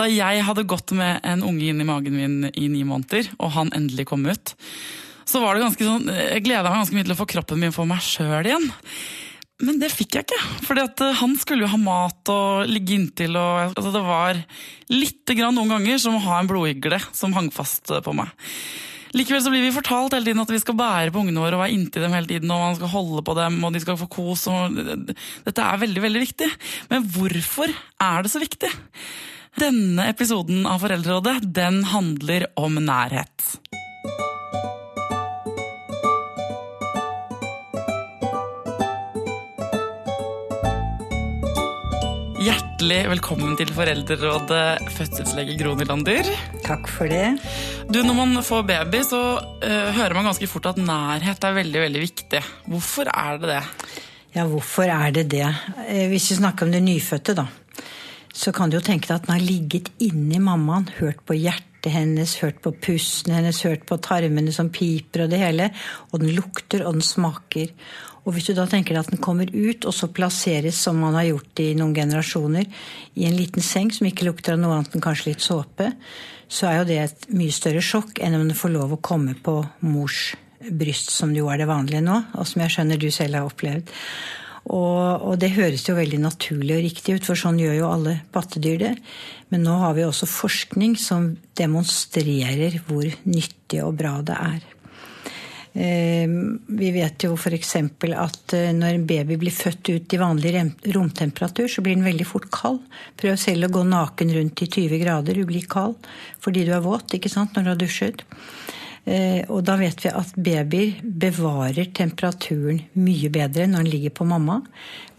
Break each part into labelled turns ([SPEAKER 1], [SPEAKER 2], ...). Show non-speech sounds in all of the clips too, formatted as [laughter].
[SPEAKER 1] Da jeg hadde gått med en unge inn i magen min i ni måneder, og han endelig kom ut, så var det ganske sånn, jeg gleda meg ganske mye til å få kroppen min for meg sjøl igjen. Men det fikk jeg ikke, fordi eh, han skulle jo ha mat og ligge inntil. og altså Det var lite grann noen ganger som å ha en blodigle som hang fast på meg. Likevel så blir vi fortalt hele tiden at vi skal bære på ungene våre og være inntil dem hele tiden, og man skal holde på dem, og de skal få kos. og Dette er veldig, veldig viktig. Men hvorfor er det så viktig? Denne episoden av Foreldrerådet den handler om nærhet. Hjertelig velkommen til Foreldrerådet, fødselslege Gro Nylander.
[SPEAKER 2] Takk for det.
[SPEAKER 1] Du, Når man får baby, så uh, hører man ganske fort at nærhet er veldig veldig viktig. Hvorfor er det det?
[SPEAKER 2] Ja, hvorfor er det det? Eh, hvis vi snakker om det nyfødte, da, så kan du jo tenke deg at den har ligget inni mammaen, hørt på hjertet hennes, hørt på pusten hennes, hørt på tarmene som piper og det hele. Og den lukter, og den smaker. Og hvis du da tenker deg at den kommer ut, og så plasseres, som man har gjort i noen generasjoner, i en liten seng som ikke lukter av noe annet enn kanskje litt såpe, så er jo det et mye større sjokk enn om den får lov å komme på mors bryst, som jo er det vanlige nå, og som jeg skjønner du selv har opplevd. Og, og, det høres jo veldig naturlig og riktig ut, for sånn gjør jo alle pattedyr det. Men nå har vi også forskning som demonstrerer hvor nyttig og bra det er. Ehm, vi vet jo f.eks. at eh, når en baby blir født ut i vanlig romtemperatur, så blir den veldig fort kald. Prøv selv å gå naken rundt i 20 grader, du blir kald fordi du er våt ikke sant, når du har dusjet. Eh, og da vet vi at babyer bevarer temperaturen mye bedre når den ligger på mamma.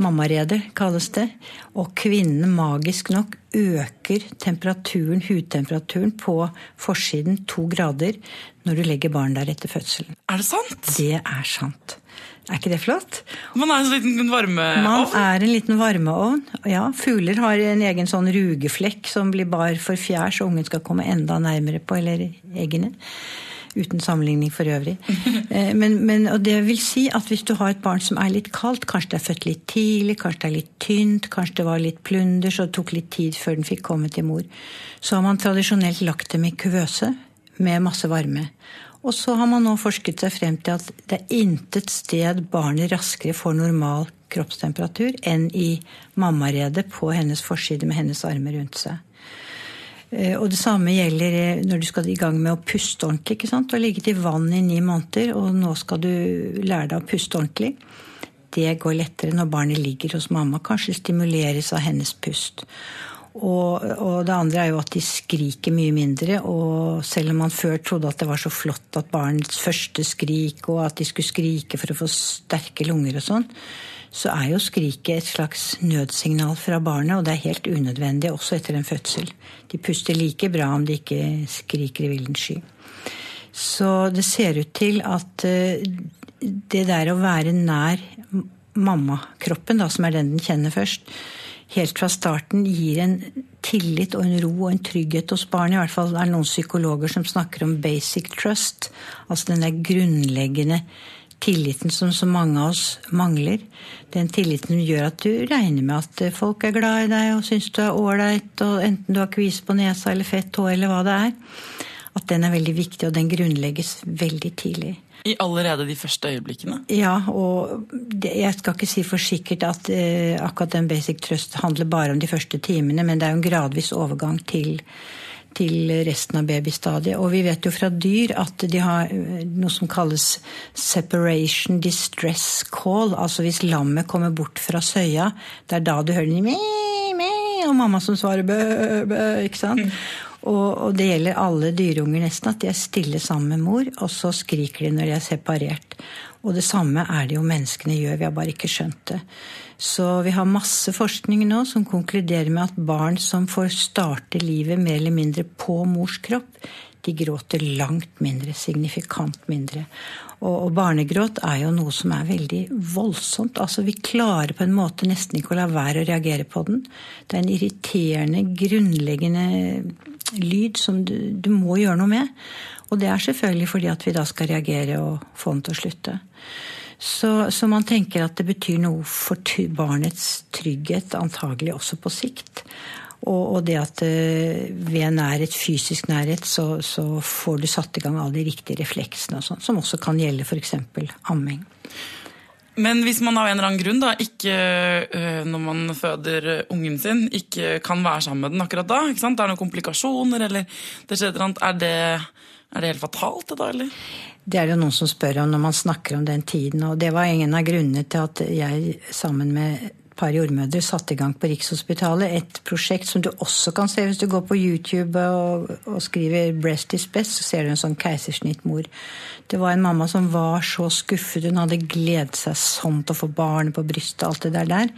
[SPEAKER 2] Mammaredet kalles det. Og kvinnen magisk nok øker temperaturen, hudtemperaturen på forsiden to grader når du legger barn der etter fødselen.
[SPEAKER 1] Er det sant?
[SPEAKER 2] Det er sant. Er ikke det flott?
[SPEAKER 1] Man er en liten varmeovn?
[SPEAKER 2] Man er en liten varmeovn. Ja, Fugler har en egen sånn rugeflekk som blir bar for fjær, så ungen skal komme enda nærmere på, eller eggene. Uten sammenligning for øvrig. [laughs] Eh, men, men, og det vil si at hvis du har et barn som er litt kaldt, kanskje det er født litt tidlig, kanskje det er litt tynt, kanskje det var litt plunder, så det tok litt tid før den fikk komme til mor, så har man tradisjonelt lagt dem i kuvøse med masse varme. Og så har man nå forsket seg frem til at det er intet sted barnet raskere får normal kroppstemperatur enn i mammaredet på hennes forside med hennes armer rundt seg. Eh, og det samme gjelder eh, når du skal i gang med å puste ordentlig. ikke sant? Du har ligget i vann i ni måneder, og nå skal du lære deg å puste ordentlig. Det går lettere når barnet ligger hos mamma. Kanskje stimuleres av hennes pust. Og, og, det andre er jo at de skriker mye mindre. Og selv om man før trodde at det var så flott at barnets første skrik, og at de skulle skrike for å få sterke lunger og sånn, så er jo skriket et slags nødsignal fra barnet, og det er helt unødvendig også etter en fødsel. De puster like bra om de ikke skriker i villen sky. Så det ser ut til at eh, det der å være nær mammakroppen, som er den den kjenner først, helt fra starten gir en tillit og en ro og en trygghet hos barnet. I hvert fall er det noen psykologer som snakker om basic trust. Altså den der grunnleggende tilliten som så mange av oss mangler. Den tilliten som gjør at du regner med at folk er glad i deg og syns du er ålreit, enten du har kvise på nesa eller fett hår eller hva det er. At den er veldig viktig, og den grunnlegges veldig tidlig.
[SPEAKER 1] I allerede de første øyeblikkene?
[SPEAKER 2] Ja, og jeg skal ikke si for sikkert at eh, akkurat den Basic Trust handler bare om de første timene, men det er jo en gradvis overgang til til resten av babystadiet. Og vi vet jo fra dyr at de har eh, noe som kalles separation distress call. Altså hvis lammet kommer bort fra søya, det er da du hører den me, me, og mamma som svarer bø, bø, ikke sant? Mm. Og, og, det gjelder alle dyreunger nesten, at de er stille sammen med mor, og så skriker de når de er separert. Og det samme er det jo menneskene gjør, vi har bare ikke skjønt det. Så vi har masse forskning nå som konkluderer med at barn som får starte livet mer eller mindre på mors kropp, de gråter langt mindre, signifikant mindre. Og, og, barnegråt er jo noe som er veldig voldsomt. Altså Vi klarer på en måte nesten ikke å la være å reagere på den. Det er en irriterende, grunnleggende lyd som du, du må gjøre noe med. Og det er selvfølgelig fordi at vi da skal reagere og få den til å slutte. Så, så man tenker at det betyr noe for barnets trygghet, antagelig også på sikt. Og, og det at uh, ved nærhet, fysisk nærhet, så, så, får du satt i gang alle de riktige refleksene, og sånt, som også kan gjelde f.eks. amming.
[SPEAKER 1] Men hvis man av en eller annen grunn da, ikke, uh, når man føder ungen sin, ikke kan være sammen med den akkurat da, ikke sant? det er noen komplikasjoner, eller det skjer et eller annet, er det, er det helt fatalt, det da, eller?
[SPEAKER 2] Det er det noen som spør om når man snakker om den tiden. Og det var en av grunnene til at jeg sammen med par jordmødre satte i gang på Rikshospitalet et prosjekt som du også kan se hvis du går på YouTube og, og skriver 'Breast is best', så ser du en sånn keisersnittmor. Det var en mamma som var så skuffet. Hun hadde gledet seg sånn til å få barnet på brystet, og alt det der der.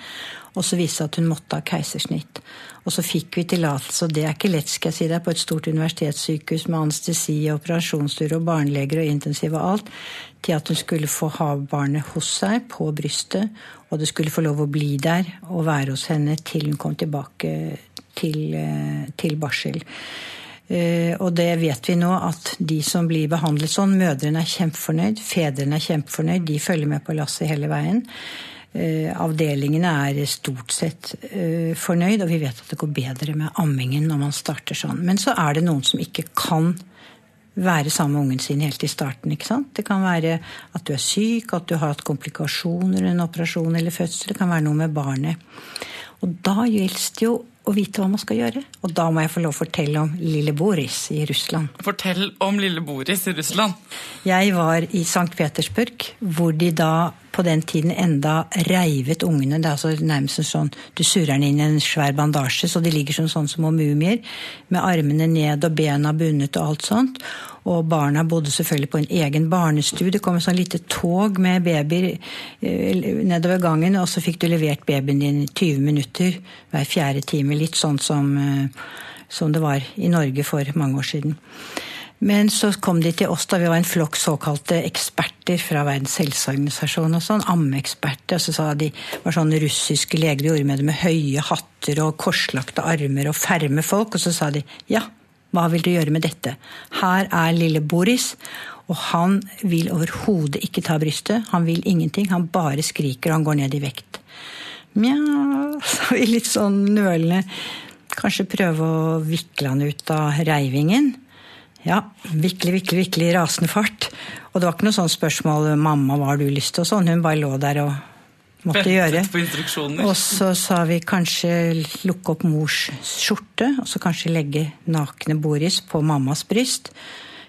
[SPEAKER 2] Og så viste det at hun måtte ha keisersnitt. Og så fikk vi tillatelse, og det er ikke lett, skal jeg si deg, på et stort universitetssykehus med anestesi, og operasjonsstuer og barneleger og intensiv og alt, til at hun skulle få ha barnet hos seg, på brystet, og det skulle få lov å bli der og være hos henne til hun kom tilbake til, eh, til barsel. Eh, og det vet vi nå at de som blir behandlet sånn, mødrene er kjempefornøyd, fedrene er kjempefornøyd, de følger med på lasset hele veien. Eh, avdelingene er stort sett fornøyd, og vi vet at det går bedre med ammingen når man starter sånn. Men så er det noen som ikke kan være sammen med ungen sin helt i starten. ikke sant? Det kan være at du er syk, at du har hatt komplikasjoner under en operasjon eller fødsel. Det kan være noe med barnet. Og da gjelder det jo å vite hva man skal gjøre. Og da må jeg få lov å fortelle om lille Boris i Russland.
[SPEAKER 1] Fortell om lille Boris i Russland.
[SPEAKER 2] Jeg var i St. Petersburg, hvor de da på den tiden enda reivet ungene. Det er altså nærmest en sånn Du surrer den inn i en svær bandasje, så de ligger som sånn små mumier. Med armene ned og bena bundet og alt sånt. Og barna bodde selvfølgelig på en egen barnestue. Det kom et sånn lite tog med babyer eh, nedover gangen, og så fikk du levert babyen din i 20 minutter hver fjerde time. Litt sånn som, eh, som det var i Norge for mange år siden. Men så kom de til oss da vi var en flokk såkalte eksperter fra Verdens helseorganisasjon. og sånn, Ammeeksperter. Og så sa de var sånne russiske leger og jordmødre med høye hatter og korslagte armer og ferme folk. Og så sa de ja, hva vil du gjøre med dette? Her er lille Boris, og han vil overhodet ikke ta brystet. Han vil ingenting. Han bare skriker, og han går ned i vekt. Mja, sa vi litt sånn nølende. Kanskje prøve å vikle han ut av reivingen. Ja, virkelig, virkelig, virkelig rasende fart. Og det var ikke noe sånn spørsmål 'mamma, hva har du lyst til?' og sånn. Hun bare lå der og måtte gjøre. Og så sa vi kanskje lukke opp mors skjorte, og så kanskje legge nakne Boris på mammas bryst.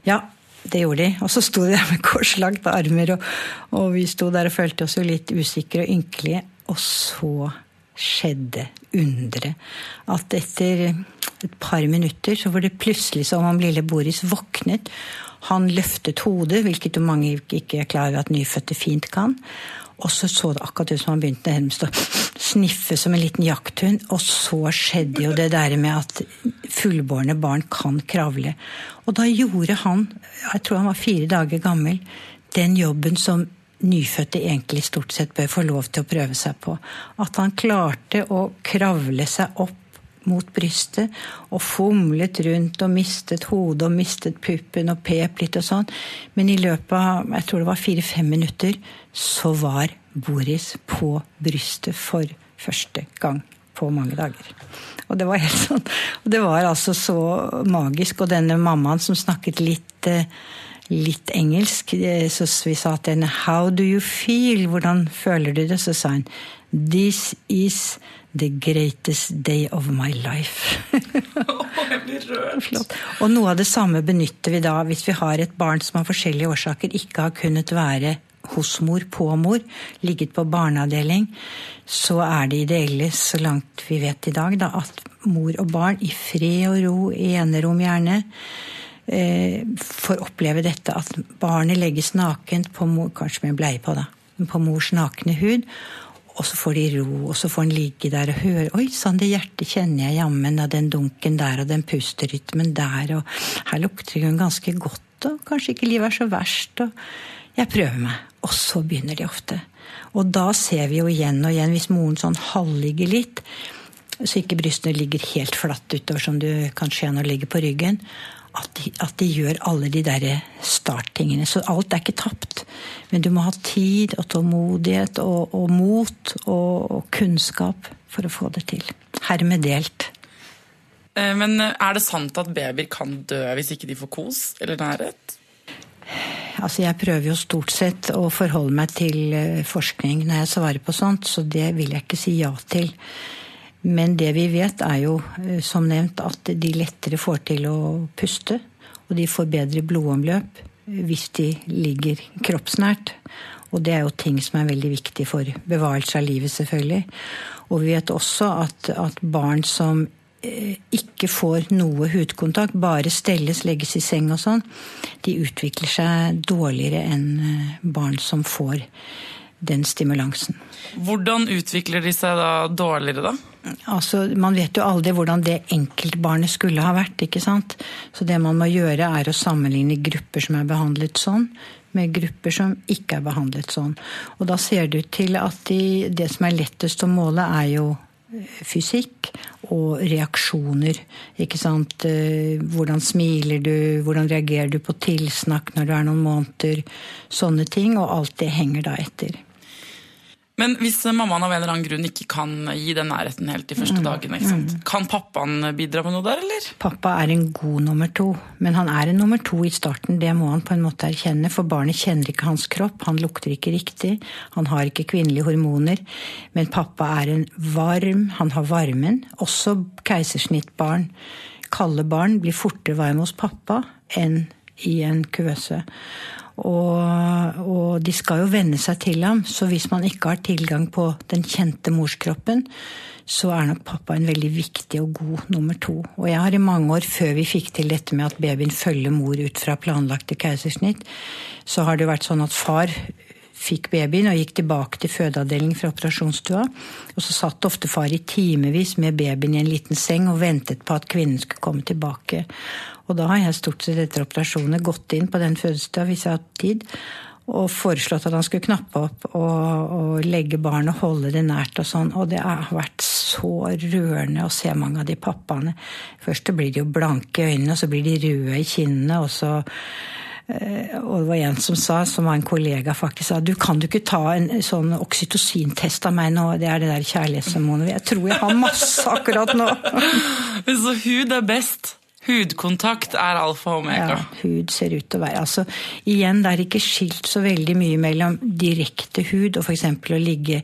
[SPEAKER 2] Ja, det gjorde de. Og så sto de der med korslagte armer, og, og, vi sto der og følte oss jo litt usikre og ynkelige. Og så skjedde underet. At etter et par minutter så var det plutselig som om lille Boris våknet. Han løftet hodet, hvilket jo mange ikke er klar over at nyfødte fint kan. Og så så det akkurat ut som han begynte nærmest å sniffe som en liten jakthund. Og så skjedde jo det der med at fullbårne barn kan kravle. Og da gjorde han, jeg tror han var fire dager gammel, den jobben som nyfødte egentlig stort sett bør få lov til å prøve seg på. At han klarte å kravle seg opp mot brystet og fomlet rundt og mistet hodet og mistet puppen og pep litt og sånn. Men i løpet av jeg tror det var fire-fem minutter så var Boris på brystet for første gang på mange dager. Og det var helt sånn, og det var altså så magisk. Og denne mammaen som snakket litt eh, litt engelsk. Så vi sa til henne 'How do you feel?' Hvordan føler du det? Så sa hun 'This is the greatest day of my life'. Og noe av det samme benytter vi da hvis vi har et barn som av forskjellige årsaker ikke har kunnet være hos mor, på mor, ligget på barneavdeling, så er det ideelle, så langt vi vet i dag, da, at mor og barn i fred og ro, i enerom gjerne, Eh, får oppleve dette at barnet legges nakent på mor, kanskje med bleie på, da, på mors nakne hud. Og så får de ro, og så får han ligge der og høre Oi sann, det hjertet kjenner jeg jammen, og den dunken der, og den pusterytmen der, og her lukter det ganske godt, og kanskje ikke livet er så verst, og jeg prøver meg. Og så begynner de ofte. Og da ser vi jo igjen og igjen, hvis moren sånn halvligger litt, så ikke brystene ligger helt flatt utover som du kan se når du ligger på ryggen, at de, at de, gjør alle de der starttingene. Så alt er ikke tapt. Men du må ha tid og tålmodighet og, og mot og, og, kunnskap for å få det til. Hermed delt.
[SPEAKER 1] Eh, men er det sant at babyer kan dø hvis ikke de får kos eller nærhet?
[SPEAKER 2] Altså Jeg prøver jo stort sett å forholde meg til eh, forskning når jeg svarer på sånt, så det vil jeg ikke si ja til. Men det vi vet, er jo eh, som nevnt at de lettere får til å puste. Og de får bedre blodomløp hvis de ligger kroppsnært. Og det er jo ting som er veldig viktig for bevarelse av livet, selvfølgelig. Og vi vet også at, at barn som eh, ikke får noe hudkontakt, bare stelles, legges i seng og sånn, de utvikler seg dårligere enn eh, barn som får den stimulansen.
[SPEAKER 1] Hvordan utvikler de seg da dårligere, da?
[SPEAKER 2] Altså, Man vet jo aldri hvordan det enkeltbarnet skulle ha vært. ikke sant? Så det man må gjøre, er å sammenligne grupper som er behandlet sånn, med grupper som ikke er behandlet sånn. Og da ser det ut til at de, det som er lettest å måle, er jo fysikk og reaksjoner. Ikke sant? Eh, hvordan smiler du, hvordan reagerer du på tilsnakk når du er noen måneder? Sånne ting. Og alt det henger da etter.
[SPEAKER 1] Men hvis mammaen av en eller annen grunn ikke kan gi den nærheten helt de første mm, dagene, mm. kan pappaen bidra med noe der, eller?
[SPEAKER 2] Pappa er en god nummer to, men han er en nummer to i starten. Det må han på en måte erkjenne, for barnet kjenner ikke hans kropp, han lukter ikke riktig, han har ikke kvinnelige hormoner. Men pappa er en varm, han har varmen. Også keisersnittbarn, kalde barn, blir fortere varme hos pappa enn i en kuvøse. Og, og, de skal jo venne seg til ham, så hvis man ikke har tilgang på den kjente morskroppen, så er nok pappa en veldig viktig og god nummer to. Og jeg har i mange år, før vi fikk til dette med at babyen følger mor ut fra planlagte keisersnitt, så har det vært sånn at far fikk babyen og gikk tilbake til fødeavdelingen fra operasjonsstua. Og så satt ofte far i timevis med babyen i en liten seng og ventet på at kvinnen skulle komme tilbake. Og da har jeg stort sett etter operasjoner gått inn på den fødestua hvis jeg har hatt tid, og foreslått at han skulle knappe opp og, og legge barnet holde det nært og sånn. Og det har vært så rørende å se mange av de pappaene. Først blir de jo blanke i øynene, og så blir de røde i kinnene, og så eh, og det var en som sa, som var en kollega faktisk, sa du kan du ikke ta en sånn oksytocin-test av meg nå, det er det der kjærlighetshormonet. Jeg tror jeg har masse akkurat nå. [laughs]
[SPEAKER 1] Så hud er best? Hudkontakt er alfa og omega.
[SPEAKER 2] Ja, hud ser ut til å være Altså, igjen, det er ikke skilt så veldig mye mellom direkte hud og f.eks. å ligge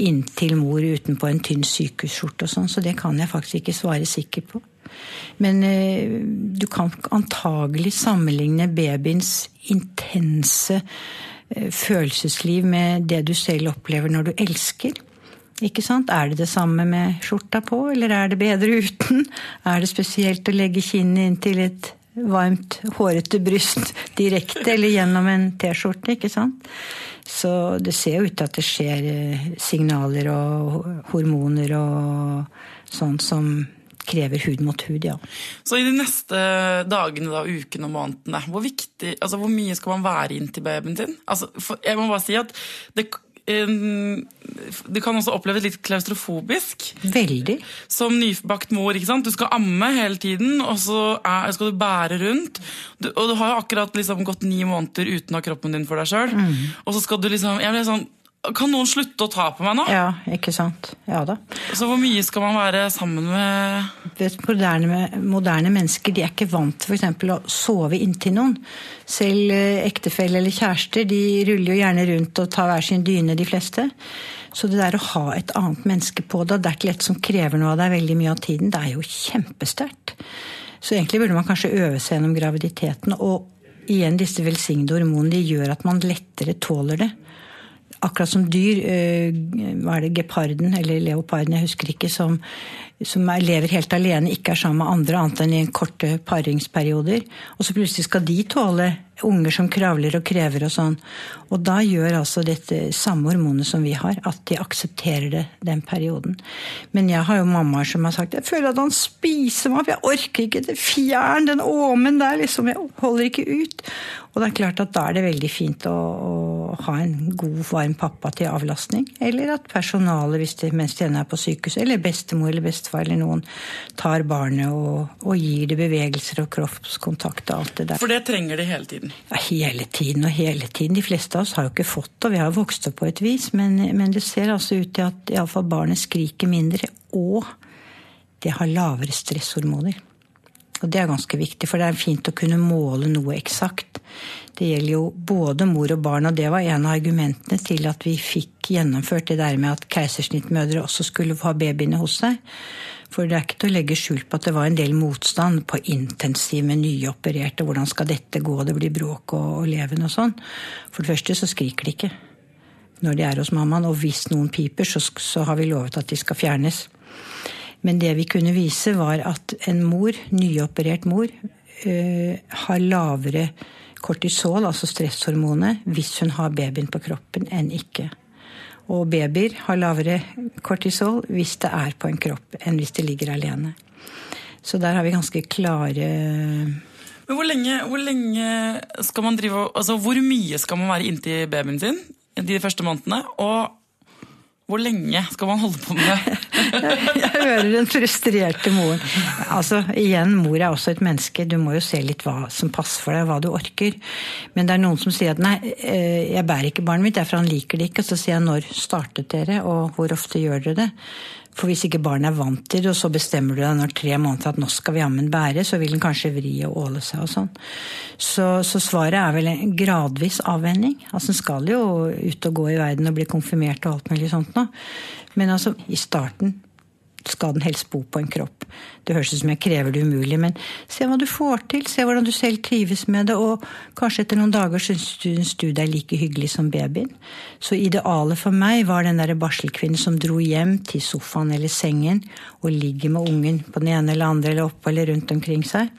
[SPEAKER 2] inntil mor utenpå en tynn sykehusskjorte og sånn, så det kan jeg faktisk ikke svare sikkert på. Men eh, du kan antagelig sammenligne babyens intense eh, følelsesliv med det du selv opplever når du elsker. Ikke sant? Er det det samme med skjorta på, eller er det bedre uten? Er det spesielt å legge kinnet inn til et varmt, hårete bryst direkte, eller gjennom en T-skjorte? ikke sant? Så det ser jo ut til at det skjer eh, signaler og hormoner og sånn som krever hud mot hud, ja.
[SPEAKER 1] Så i de neste dagene, da, ukene og månedene, hvor, viktig, altså, hvor mye skal man være inntil babyen sin? Altså, jeg må bare si at det det kan også oppleves litt klaustrofobisk.
[SPEAKER 2] Veldig.
[SPEAKER 1] Som nybakt mor. ikke sant? Du skal amme hele tiden, og så er, skal du bære rundt. Du, og du har jo akkurat liksom gått ni måneder uten å ha kroppen din for deg sjøl. Mm. Og så skal du liksom jeg ble sånn, kan noen slutte å ta på meg nå?
[SPEAKER 2] Ja, ikke sant. Ja da.
[SPEAKER 1] Så hvor mye skal man være sammen med
[SPEAKER 2] Vet, moderne, moderne mennesker de er ikke vant til f.eks. å sove inntil noen. Selv eh, ektefelle eller kjærester de ruller jo gjerne rundt og tar hver sin dyne, de fleste. Så det der å ha et annet menneske på det er ikke lett som krever noe av deg veldig mye av tiden, det er jo kjempesterkt. Så egentlig burde man kanskje øve seg gjennom graviditeten. Og igjen, disse velsignede hormonene de gjør at man lettere tåler det akkurat som dyr. Eh, hva er det, geparden eller leoparden, jeg husker ikke, som, som er, lever helt alene, ikke er sammen med andre annet enn i korte paringsperioder. Og så plutselig skal de tåle unger som kravler og krever og sånn. Og da gjør altså dette samme hormonet som vi har, at de aksepterer det den perioden. Men jeg har jo mammaer som har sagt jeg føler at han spiser meg opp, jeg orker ikke det, fjern den åmen der, liksom, jeg holder ikke ut. Og det er klart at da er det veldig fint å, å ha en god, varm pappa til avlastning. Eller at personalet, det, mens de er på sykehuset, eller bestemor eller bestefar eller noen, tar barnet og, og gir det bevegelser og kroppskontakt og alt det der.
[SPEAKER 1] For det trenger de hele tiden?
[SPEAKER 2] Ja, hele tiden og hele tiden. De fleste av oss har jo ikke fått det, og vi har vokst opp på et vis, men, men det ser altså ut til at iallfall barnet skriker mindre. Og det har lavere stresshormoner. Og det er ganske viktig, for det er fint å kunne måle noe eksakt. Det gjelder jo både mor og barn, og det var en av argumentene til at vi fikk gjennomført det der med at keisersnittmødre også skulle ha babyene hos seg. For det er ikke til å legge skjul på at det var en del motstand på intensiv med nyopererte. Hvordan skal dette gå? Det blir bråk og, og leven og sånn. For det første så skriker de ikke når de er hos mammaen. Og hvis noen piper, så, så har vi lovet at de skal fjernes. Men det vi kunne vise, var at en mor, nyoperert mor, øh, har lavere kortisol, altså stresshormonet, hvis hun har babyen på kroppen, enn ikke. Og babyer har lavere kortisol hvis det er på en kropp, enn hvis det ligger alene. Så der har vi ganske klare
[SPEAKER 1] Men hvor lenge, hvor lenge skal man drive Altså hvor mye skal man være inntil babyen sin de første månedene? Og hvor lenge skal man holde på med det? [laughs]
[SPEAKER 2] jeg hører den frustrerte moren. Altså, igjen, mor er også et menneske. Du må jo se litt hva som passer for deg, hva du orker. Men det er noen som sier at nei, eh, jeg bærer ikke barnet mitt, derfor han liker det ikke. Og Så sier jeg når startet dere, og hvor ofte gjør dere det? For hvis ikke barnet er vant til det, og så bestemmer du deg når tre måneder at nå skal vi jammen bære, så vil den kanskje vri og åle seg og sånn. Så, så, svaret er vel en gradvis avvenning. Altså den skal jo ut og gå i verden og bli konfirmert og alt mulig sånt nå. Men altså, i starten skal den helst bo på en kropp. Det høres ut som jeg krever det umulig, men se hva du får til. Se hvordan du selv trives med det, og kanskje etter noen dager syns du det er like hyggelig som babyen. Så idealet for meg var den derre barselkvinnen som dro hjem til sofaen eller sengen og ligger med ungen på den ene eller andre eller oppe eller rundt omkring seg,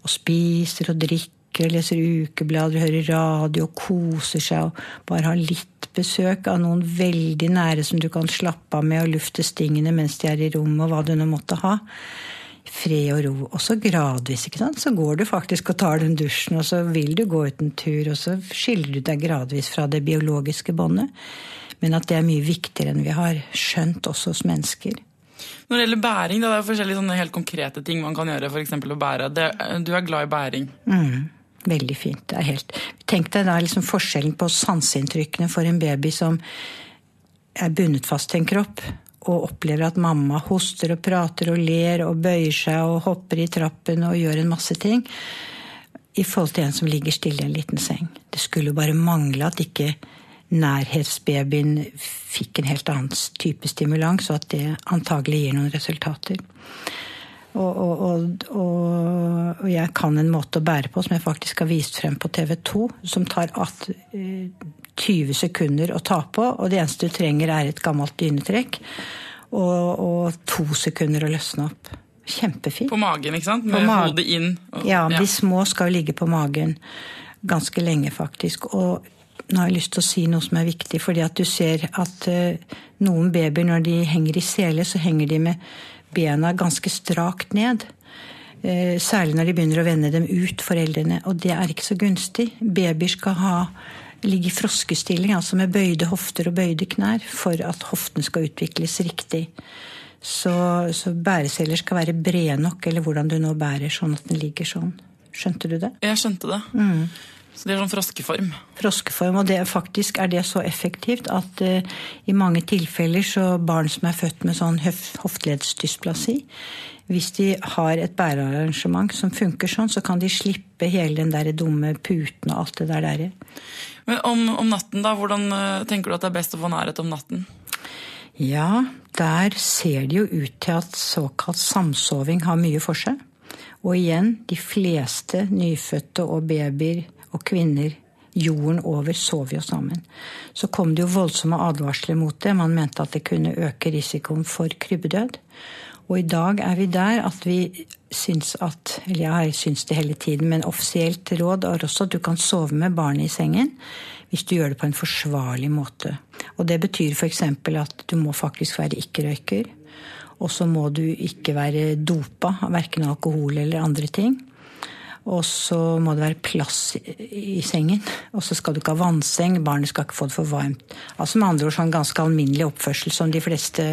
[SPEAKER 2] og spiser og drikker og leser ukeblader, hører radio koser seg og bare har litt besøk av noen veldig nære som du kan slappe av med og lufte stingene mens de er i rommet, og hva du nå måtte ha. Fred og ro. Og så gradvis, ikke sant. Så går du faktisk og tar den dusjen, og så vil du gå ut en tur, og så skiller du deg gradvis fra det biologiske båndet. Men at det er mye viktigere enn vi har skjønt også hos mennesker.
[SPEAKER 1] Når det gjelder bæring, det er forskjellige helt konkrete ting man kan gjøre. For å bære. Det, du er glad i bæring.
[SPEAKER 2] Mm. Veldig fint. det er helt... Tenk deg da liksom forskjellen på sanseinntrykkene for en baby som er bundet fast til en kropp, og opplever at mamma hoster og prater og ler og bøyer seg og hopper i trappen og gjør en masse ting, i forhold til en som ligger stille i en liten seng. Det skulle jo bare mangle at ikke nærhetsbabyen fikk en helt annen type stimulans, og at det antagelig gir noen resultater. Og, og, og, og, jeg kan en måte å bære på som jeg faktisk har vist frem på TV 2, som tar 20 eh, sekunder å ta på, og det eneste du trenger, er et gammelt dynetrekk. Og, to sekunder å løsne opp. Kjempefint.
[SPEAKER 1] På magen, ikke sant? Med hodet inn.
[SPEAKER 2] ja, de små skal jo ligge på magen ganske lenge, faktisk. Og nå har jeg lyst til å si noe som er viktig, fordi at du ser at uh, noen babyer, når de henger i sele, så henger de med bena ganske strakt ned. Eh, særlig når de begynner å vende dem ut, foreldrene. Og det er ikke så gunstig. Babyer skal ha, ligge i froskestilling, altså med bøyde hofter og bøyde knær, for at hoften skal utvikles riktig. Så, så bæreceller skal være brede nok, eller hvordan du nå bærer, sånn at den ligger sånn. Skjønte du det?
[SPEAKER 1] Jeg skjønte det. Mm. Så det er sånn froskeform?
[SPEAKER 2] Froskeform, og det, faktisk er det så effektivt at uh, i mange tilfeller så barn som er født med sånn hofteleddsdysplasi, hvis de har et bærearrangement som funker sånn, så kan de slippe hele den der dumme puten og alt det der der.
[SPEAKER 1] Men om, om natten, da? Hvordan uh, tenker du at det er best å få nærhet om natten?
[SPEAKER 2] Ja, der ser det jo ut til at såkalt samsoving har mye for seg. Og igjen, de fleste nyfødte og babyer og kvinner jorden over sov jo sammen. Så kom det jo voldsomme advarsler mot det. Man mente at det kunne øke risikoen for krybbedød. Og i dag er vi der at vi syns at Eller jeg har syntes det hele tiden, men offisielt råd er også at du kan sove med barnet i sengen hvis du gjør det på en forsvarlig måte. Og det betyr f.eks. at du må faktisk være ikke-røyker. Og så må du ikke være dopa, verken alkohol eller andre ting. Og så må det være plass i sengen. Og så skal du ikke ha vannseng. Barnet skal ikke få det for varmt. Altså med andre ord sånn ganske alminnelig oppførsel som de fleste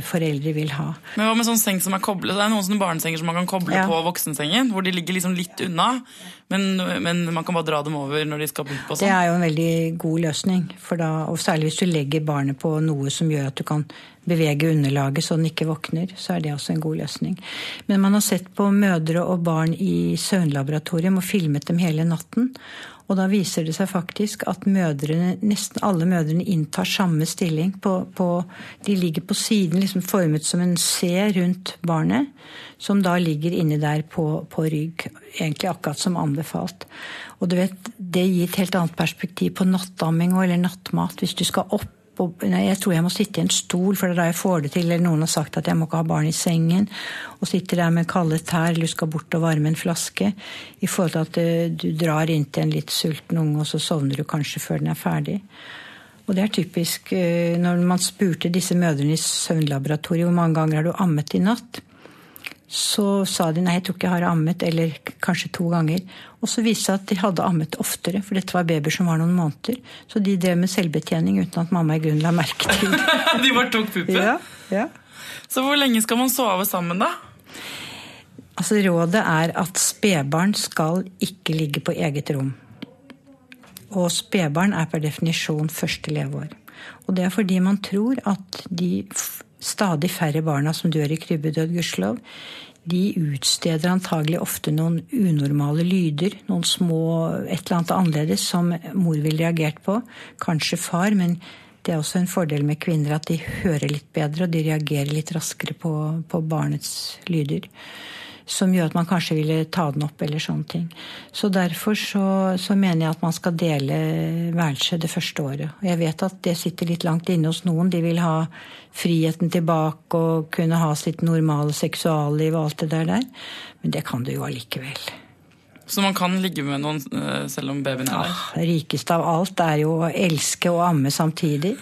[SPEAKER 2] foreldre vil ha.
[SPEAKER 1] Men hva med sånn seng som er koblet? Det er noen sånne barnesenger som man kan koble
[SPEAKER 2] Ja.
[SPEAKER 1] på voksensengen, hvor de ligger liksom litt unna, men, men man kan bare dra dem over når de skal og
[SPEAKER 2] Det
[SPEAKER 1] sånn.
[SPEAKER 2] er jo en veldig god løsning. For da, og særlig hvis du legger barnet på noe som gjør at du kan bevege underlaget så den ikke våkner, så er det også en god løsning. Men man har sett på mødre og barn i søvnlaboratorium og filmet dem hele natten. Og da viser det seg faktisk at mødrene, nesten alle mødrene inntar samme stilling. På, på, de ligger på siden, liksom formet som en C rundt barnet, som da ligger inni der på, på rygg. Egentlig akkurat som anbefalt. Og du vet, det gir et helt annet perspektiv på nattamming eller nattmat. Hvis du skal opp og, nei, jeg tror jeg må sitte i en stol, for det er da jeg får det til. Eller noen har sagt at jeg må ikke ha barn i sengen. Og sitter der med kalde tær, eller du skal bort og varme en flaske. I forhold til at eh, du drar inntil en litt sulten unge, og så sovner du kanskje før den er ferdig. Og det er typisk eh, når man spurte disse mødrene i søvnlaboratoriet hvor mange ganger har du ammet i natt, så sa de nei, jeg tror ikke jeg har ammet, eller kanskje to ganger. Og så viste det seg at de hadde ammet oftere, for dette var babyer som var noen måneder. Så de drev med selvbetjening uten at mamma i grunnen la merke til det. [laughs]
[SPEAKER 1] de bare tok puppen.
[SPEAKER 2] ja, ja.
[SPEAKER 1] Så hvor lenge skal man sove sammen, da?
[SPEAKER 2] Altså Rådet er at spedbarn skal ikke ligge på eget rom. Og spedbarn er per definisjon første leveår. Og det er fordi man tror at de stadig færre barna som dør i krybbedød, gudskjelov, de utsteder antagelig ofte noen unormale lyder, noen små et eller annet annerledes som mor ville reagert på. Kanskje far, men det er også en fordel med kvinner at de hører litt bedre, og de reagerer litt raskere på, på barnets lyder som gjør at man kanskje ville ta den opp eller sånne ting. Så derfor så, så mener jeg at man skal dele værelse det første året. Og jeg vet at det sitter litt langt inne hos noen. De vil ha friheten tilbake og kunne ha sitt normale seksualliv og alt det der der. Men det kan du jo allikevel.
[SPEAKER 1] Så man kan ligge med noen eh, selv om babyen er der?
[SPEAKER 2] Ah, rikest av alt er jo å elske og amme samtidig.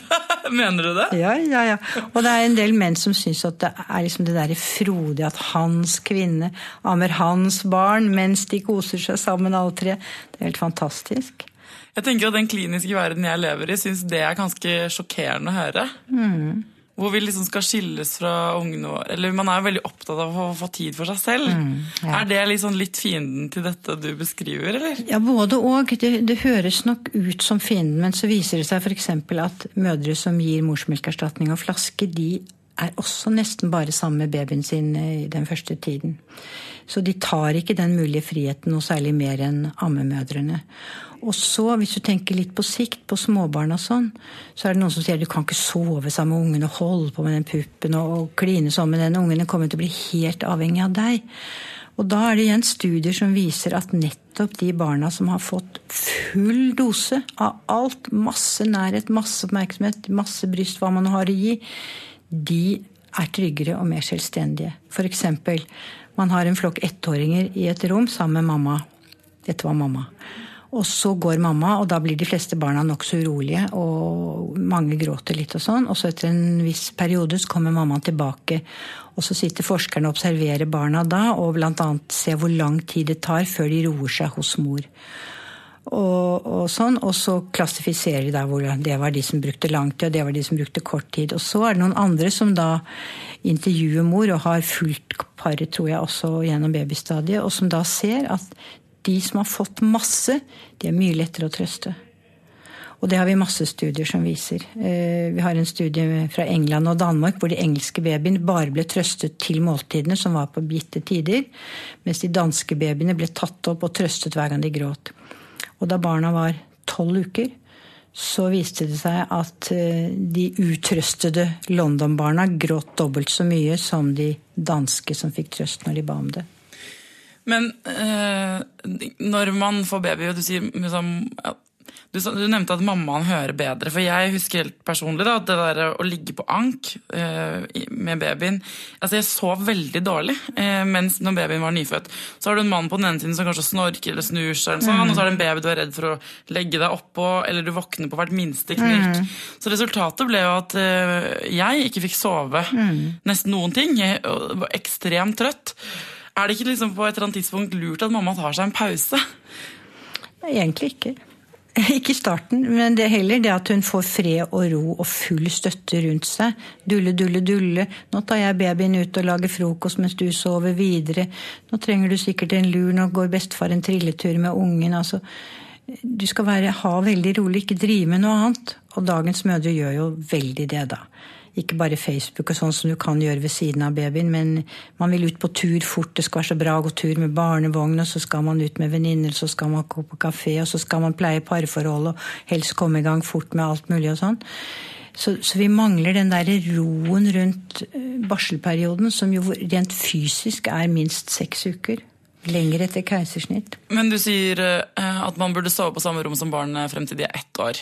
[SPEAKER 2] [laughs]
[SPEAKER 1] Mener du det?
[SPEAKER 2] Ja, ja, ja. Og det er en del menn som syns at det er liksom det derre frodige at hans kvinne ammer hans barn mens de koser seg sammen alle tre. Det er helt fantastisk.
[SPEAKER 1] Jeg tenker at Den kliniske verden jeg lever i, syns det er ganske sjokkerende å høre.
[SPEAKER 2] Mm.
[SPEAKER 1] Hvor vi liksom skal skilles fra ungene våre. Eller man er jo veldig opptatt av å få tid for seg selv.
[SPEAKER 2] Mm, ja.
[SPEAKER 1] Er det liksom litt fienden til dette du beskriver, eller?
[SPEAKER 2] Ja, både og. Det, det høres nok ut som fienden, men så viser det seg f.eks. at mødre som gir morsmelkerstatning og flaske, de er også nesten bare sammen med babyen sin i den første tiden. Så de tar ikke den mulige friheten noe særlig mer enn ammemødrene. Og så, hvis du tenker litt på sikt, på småbarn og sånn, så er det noen som sier du kan ikke sove sammen med ungen og holde på med den puppen og, og kline sånn med den ungen. Den kommer til å bli helt avhengig av deg. Og da er det igjen studier som viser at nettopp de barna som har fått full dose av alt, masse nærhet, masse oppmerksomhet, masse bryst, hva man har å gi, de er tryggere og mer selvstendige. Eksempel, man har en flokk ettåringer i et rom sammen med mamma. Dette var mamma. Og så går mamma, og da blir de fleste barna nokså urolige, og mange gråter litt og sånn. Og så etter en viss periode så kommer mammaen tilbake, og så sitter forskerne og observerer barna da, og bl.a. ser hvor lang tid det tar før de roer seg hos mor. Og, og sånn, og så klassifiserer de der hvor det var de som brukte lang tid, og det var de som brukte kort tid. Og så er det noen andre som da intervjuer mor, og har fulgt paret, tror jeg, også gjennom babystadiet, og som da ser at de som har fått masse, de er mye lettere å trøste. Og det har vi masse studier som viser. Eh, Vi har en studie fra England og Danmark hvor de engelske babyene bare ble trøstet til måltidene, som var på gitte tider, mens de danske babyene ble tatt opp og trøstet hver gang de gråt. Og da barna var tolv uker, så viste det seg at eh, de utrøstede London-barna gråt dobbelt så mye som de danske som fikk trøst når de ba om det.
[SPEAKER 1] Men eh, når man får baby, og du sier liksom, ja, du, du nevnte at mammaen hører bedre. For jeg husker helt personlig da, at det der å ligge på ank eh, med babyen Altså, jeg sov veldig dårlig eh, mens når babyen var nyfødt. Så har du en mann på den ene siden som kanskje snorker eller snur seg, eller sånn, og så er det en baby du er redd for å legge deg oppå, eller du våkner på hvert minste knirk. Så resultatet ble jo at eh, jeg ikke fikk sove nesten noen ting. Jeg var ekstremt trøtt. Er det ikke liksom på et eller annet tidspunkt lurt at mamma tar seg en pause?
[SPEAKER 2] Egentlig ikke. [laughs] Ikke i starten, men det er heller det at hun får fred og ro og full støtte rundt seg. Dulle, dulle, dulle. Nå tar jeg babyen ut og lager frokost mens du sover videre. Nå trenger du sikkert en lur, nå går bestefar en trilletur med ungen. Altså, du skal være, ha veldig rolig, ikke drive med noe annet. Og dagens mødre gjør jo veldig det, da ikke bare Facebook og sånn som du kan gjøre ved siden av babyen, men man vil ut på tur fort. Det skal være så bra å gå tur med barnevogn, og så skal man ut med venninner, så skal man gå på kafé, og så skal man pleie parforhold og helst komme i gang fort med alt mulig og sånn. Så, så, vi mangler den der roen rundt eh, barselperioden, som jo rent fysisk er minst seks uker. Lenger etter keisersnitt.
[SPEAKER 1] Men du sier uh, at man burde sove på samme rom som barn frem til de er ett år.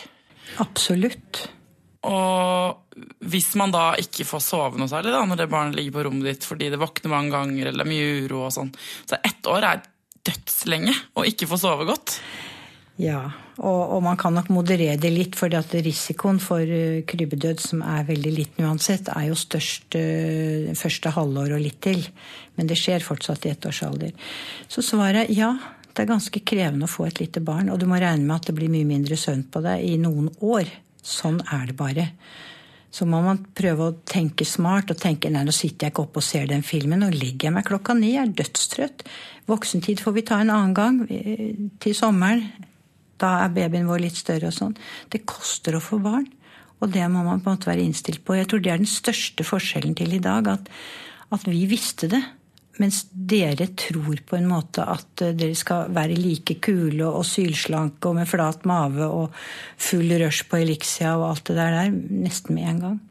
[SPEAKER 2] Absolutt.
[SPEAKER 1] Og hvis man da ikke får sove noe særlig da, når det barnet ligger på rommet ditt fordi det våkner mange ganger eller det er mye uro og sånn, så ett år er dødslenge å ikke få sove godt.
[SPEAKER 2] Ja, og, og, man kan nok moderere det litt, for risikoen for uh, krybbedød, som er veldig liten uansett, er jo størst uh, første halvår og litt til. Men det skjer fortsatt i ettårsalder. Så svaret er ja. Det er ganske krevende å få et lite barn, og du må regne med at det blir mye mindre søvn på deg i noen år. Sånn er det bare. Så må man prøve å tenke smart og tenke nei, nå sitter jeg ikke oppe og ser den filmen. Nå legger jeg meg klokka ni, jeg er dødstrøtt. Voksentid får vi ta en annen gang. Til sommeren. Da er babyen vår litt større og sånn. Det koster å få barn. Og det må man på en måte være innstilt på. Jeg tror det er den største forskjellen til i dag. At, at vi visste det. Mens dere tror på en måte at eh, dere skal være like kule og sylslanke og med flat mage og full rush på Elixia og alt det der, der nesten med en gang.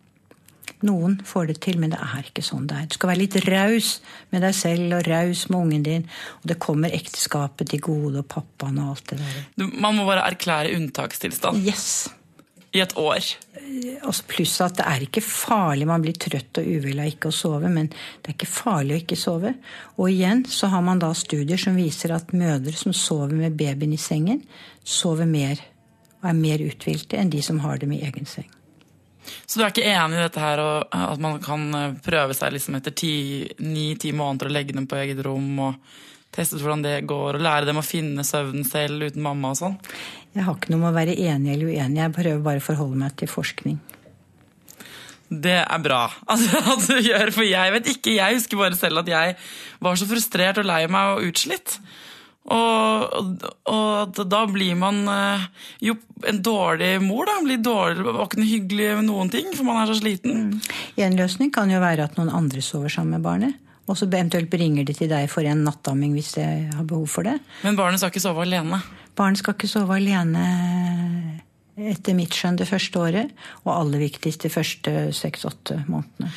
[SPEAKER 2] Noen får det til, men det er ikke sånn det er. Du skal være litt raus med deg selv og raus med ungen din. Og det kommer ekteskapet til gode og pappaen og alt det der.
[SPEAKER 1] Man må bare erklære unntakstilstand?
[SPEAKER 2] Yes
[SPEAKER 1] i et år.
[SPEAKER 2] Pluss at det er ikke farlig. Man blir trøtt og uvel av ikke å sove, men det er ikke farlig å ikke sove. Og igjen så har man da studier som viser at mødre som sover med babyen i sengen, sover mer og er mer uthvilte enn de som har dem i egen seng.
[SPEAKER 1] Så du er ikke enig i dette her, at man kan eh, prøve seg liksom etter ni-ti måneder å legge dem på eget rom? og testet hvordan det går, og lære dem å finne søvnen selv uten mamma og sånn?
[SPEAKER 2] Jeg har ikke noe med å være enig eller uenig, jeg prøver bare å forholde meg til forskning.
[SPEAKER 1] Det er bra altså, [laughs] at du gjør, for jeg vet ikke. Jeg husker bare selv at jeg var så frustrert og lei meg og utslitt. Og, og, da blir man eh, jo en dårlig mor, da. Blir dårlig, var ikke noe hyggelig med noen ting, for man er så sliten.
[SPEAKER 2] Mm. En løsning kan jo være at noen andre sover sammen med barnet. Og så eventuelt bringer de til deg for en nattamming hvis de har behov for det.
[SPEAKER 1] Men barnet skal ikke sove alene?
[SPEAKER 2] Barnet skal ikke sove alene etter mitt skjønn det første året. Og aller viktigst de første seks-åtte månedene.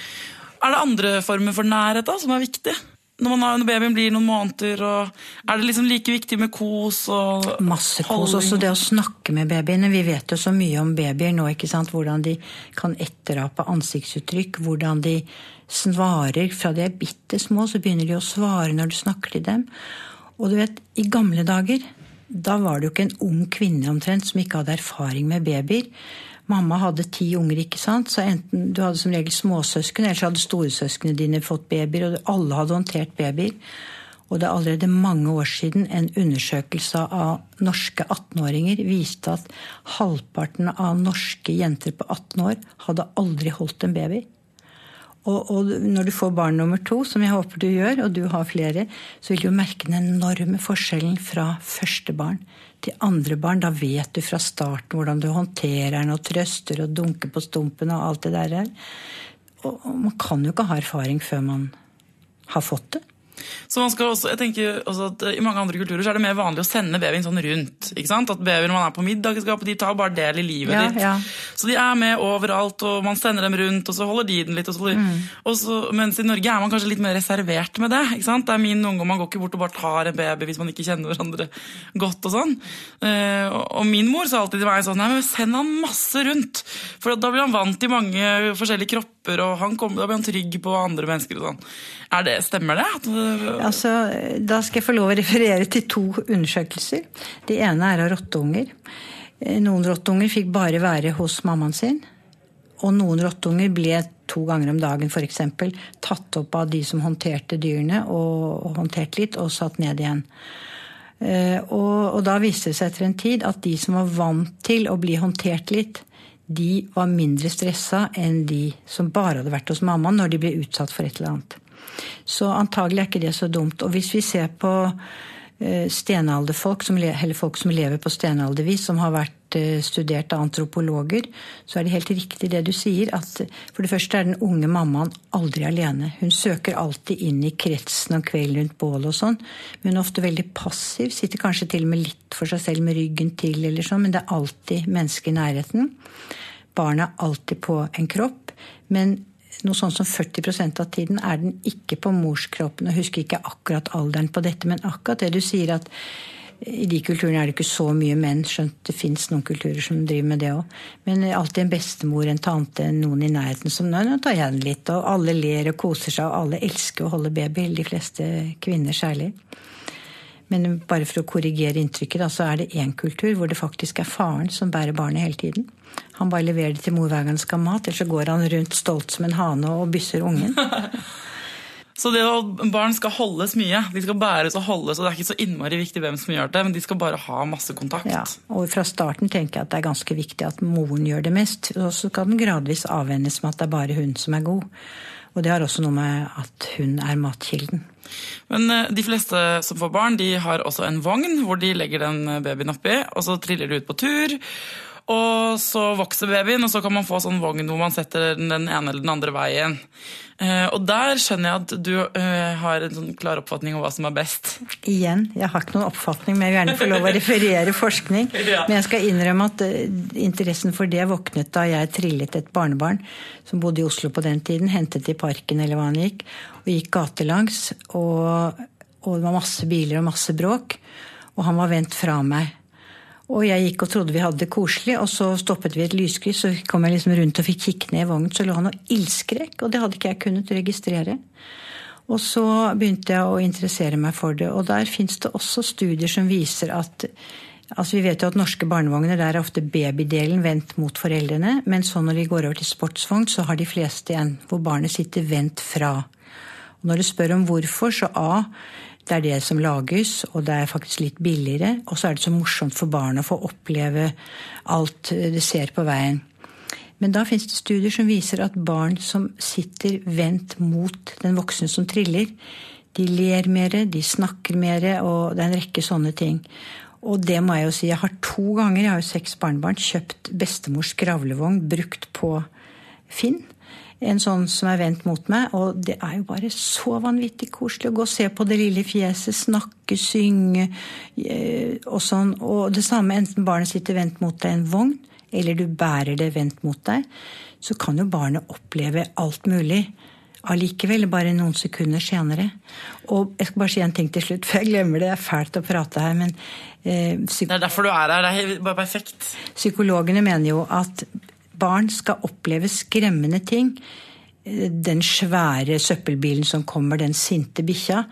[SPEAKER 1] Er det andre former for nærhet da, som er viktig? Når, har, når, babyen blir noen måneder, er det liksom like viktig med kos og
[SPEAKER 2] Masse kos. Også det å snakke med babyene. Vi vet jo så mye om babyer nå. ikke sant? Hvordan de kan etterape ansiktsuttrykk. Hvordan de svarer. Fra de er bitte små, så begynner de å svare når du snakker til dem. Og du vet, i gamle dager, da var det jo ikke en ung kvinne omtrent som ikke hadde erfaring med babyer. Mamma hadde ti unger, ikke sant? så enten du hadde som regel småsøsken, eller så hadde storesøsknene dine fått babyer, og alle hadde håndtert babyer. Og det er allerede mange år siden en undersøkelse av norske 18-åringer viste at halvparten av norske jenter på 18 år hadde aldri holdt en baby. Og, og, når du får barn nummer to, som jeg håper du gjør, og du har flere, så vil du merke den enorme forskjellen fra første barn til andre barn. Da vet du fra starten hvordan du håndterer den og trøster og dunker på stumpen og alt det der. Og, og man kan jo ikke ha erfaring før man har fått det.
[SPEAKER 1] Så man skal også, jeg tenker også at I mange andre kulturer så er det mer vanlig å sende babyen sånn rundt. ikke sant? At babyer man er på middagsskapet, de tar bare del i livet
[SPEAKER 2] ja,
[SPEAKER 1] ditt.
[SPEAKER 2] Ja.
[SPEAKER 1] Så de er med overalt, og man sender dem rundt, og så holder de den litt. Og så, mm. og så, mens i Norge er man kanskje litt mer reservert med det. ikke sant? Det er min unge, og man går ikke bort og bare tar en baby hvis man ikke kjenner hverandre godt. Og sånn. Uh, og min mor sa alltid til meg sånn Nei, men send han masse rundt. For da blir han vant til mange forskjellige kropper, og han kommer, da blir han trygg på andre mennesker. og sånn. Er det, Stemmer det?
[SPEAKER 2] Altså, da skal jeg få lov å referere til to undersøkelser. Det ene er av rotteunger. Eh, noen rotteunger fikk bare være hos mammaen sin. Og noen rottunger ble to ganger om dagen for eksempel, tatt opp av de som håndterte dyrene, og, og håndtert litt, og satt ned igjen. Eh, og, og da viste det seg etter en tid at de som var vant til å bli håndtert litt, de var mindre stressa enn de som bare hadde vært hos mammaen når de ble utsatt for et eller annet. Så antagelig er ikke det så dumt. Og hvis vi ser på eh, stenalderfolk, eller folk som lever på stenaldervis, som har vært eh, studert av antropologer, så er det helt riktig det du sier. At for det første er den unge mammaen aldri alene. Hun søker alltid inn i kretsen om kvelden rundt bålet og sånn. Hun er ofte veldig passiv. Sitter kanskje til og med litt for seg selv med ryggen til, eller sånn, men det er alltid mennesker i nærheten. Barnet er alltid på en kropp. Men noe sånn som 40% av tiden er den ikke på morskroppen. Og husker ikke akkurat alderen på dette, men akkurat det du sier at i de kulturene er det ikke så mye menn, skjønt det fins noen kulturer som driver med det òg. Men alltid en bestemor, en tante, noen i nærheten som nå, nå tar jeg den litt. Og alle ler og koser seg, og alle elsker å holde baby. De fleste kvinner særlig. Men bare for å korrigere inntrykket, da, så er det én kultur hvor det faktisk er faren som bærer barnet hele tiden. Han bare leverer det til mor hver gang han skal ha mat, eller så går han rundt stolt som en hane og bysser ungen. [laughs]
[SPEAKER 1] så det at barn skal holdes mye. De skal bæres og holdes, og det er ikke så innmari viktig hvem som gjør det, men de skal bare ha masse kontakt.
[SPEAKER 2] Ja, og fra starten tenker jeg at det er ganske viktig at moren gjør det mest. Og så kan den gradvis avvennes med at det er bare hun som er god. Og det har også noe med at hun er matkilden.
[SPEAKER 1] Men eh, de fleste som får barn, de har også en vogn hvor de legger den babyen oppi, og så triller de ut på tur. Og så vokser babyen, og så kan man få sånn vogn hvor man setter den ene eller den andre veien. Eh, og der skjønner jeg at du uh, har en sånn klar oppfatning om hva som er best.
[SPEAKER 2] Igjen, jeg har ikke noen oppfatning, men jeg vil gjerne få lov å referere forskning. [laughs] ja. Men jeg skal innrømme at uh, interessen for det våknet da jeg trillet et barnebarn som bodde i Oslo på den tiden, hentet i parken eller hva han gikk, og gikk gatelangs. Og, og det var masse biler og masse bråk. Og han var vendt fra meg. Og jeg gikk og trodde vi hadde det koselig, og så stoppet vi et lyskryss, så kom jeg liksom rundt og fikk kikke ned i vognen, så lå han og ildskrek, og det hadde ikke jeg kunnet registrere. Og så begynte jeg å interessere meg for det, og der fins det også studier som viser at Altså Vi vet jo at norske barnevogner der er ofte babydelen vendt mot foreldrene, men så når de går over til sportsvogn, så har de fleste en hvor barnet sitter vendt fra. Og når du spør om hvorfor, så A det er det som lages, og det er faktisk litt billigere. Og så er det så morsomt for barn å få oppleve alt de ser på veien. Men da fins det studier som viser at barn som sitter vendt mot den voksne som triller, de ler mer, de snakker mer, og det er en rekke sånne ting. Og det må jeg jo si. Jeg har to ganger, jeg har jo seks barnebarn, kjøpt bestemors gravlevogn brukt på Finn en sånn som er vendt mot meg. Og det er jo bare så vanvittig koselig å gå og se på det lille fjeset, snakke, synge eh, og sånn. Og det samme enten barnet sitter vendt mot deg i en vogn, eller du bærer det vendt mot deg, så kan jo barnet oppleve alt mulig. Allikevel, bare noen sekunder senere. Og jeg skal bare si en ting til slutt, [laughs] for jeg glemmer det. Det er fælt å prate her, men
[SPEAKER 1] eh, Det er derfor du er her. Det er bare perfekt.
[SPEAKER 2] Psykologene mener jo at barn skal oppleve skremmende ting. Den svære søppelbilen som kommer, den sinte bikkja.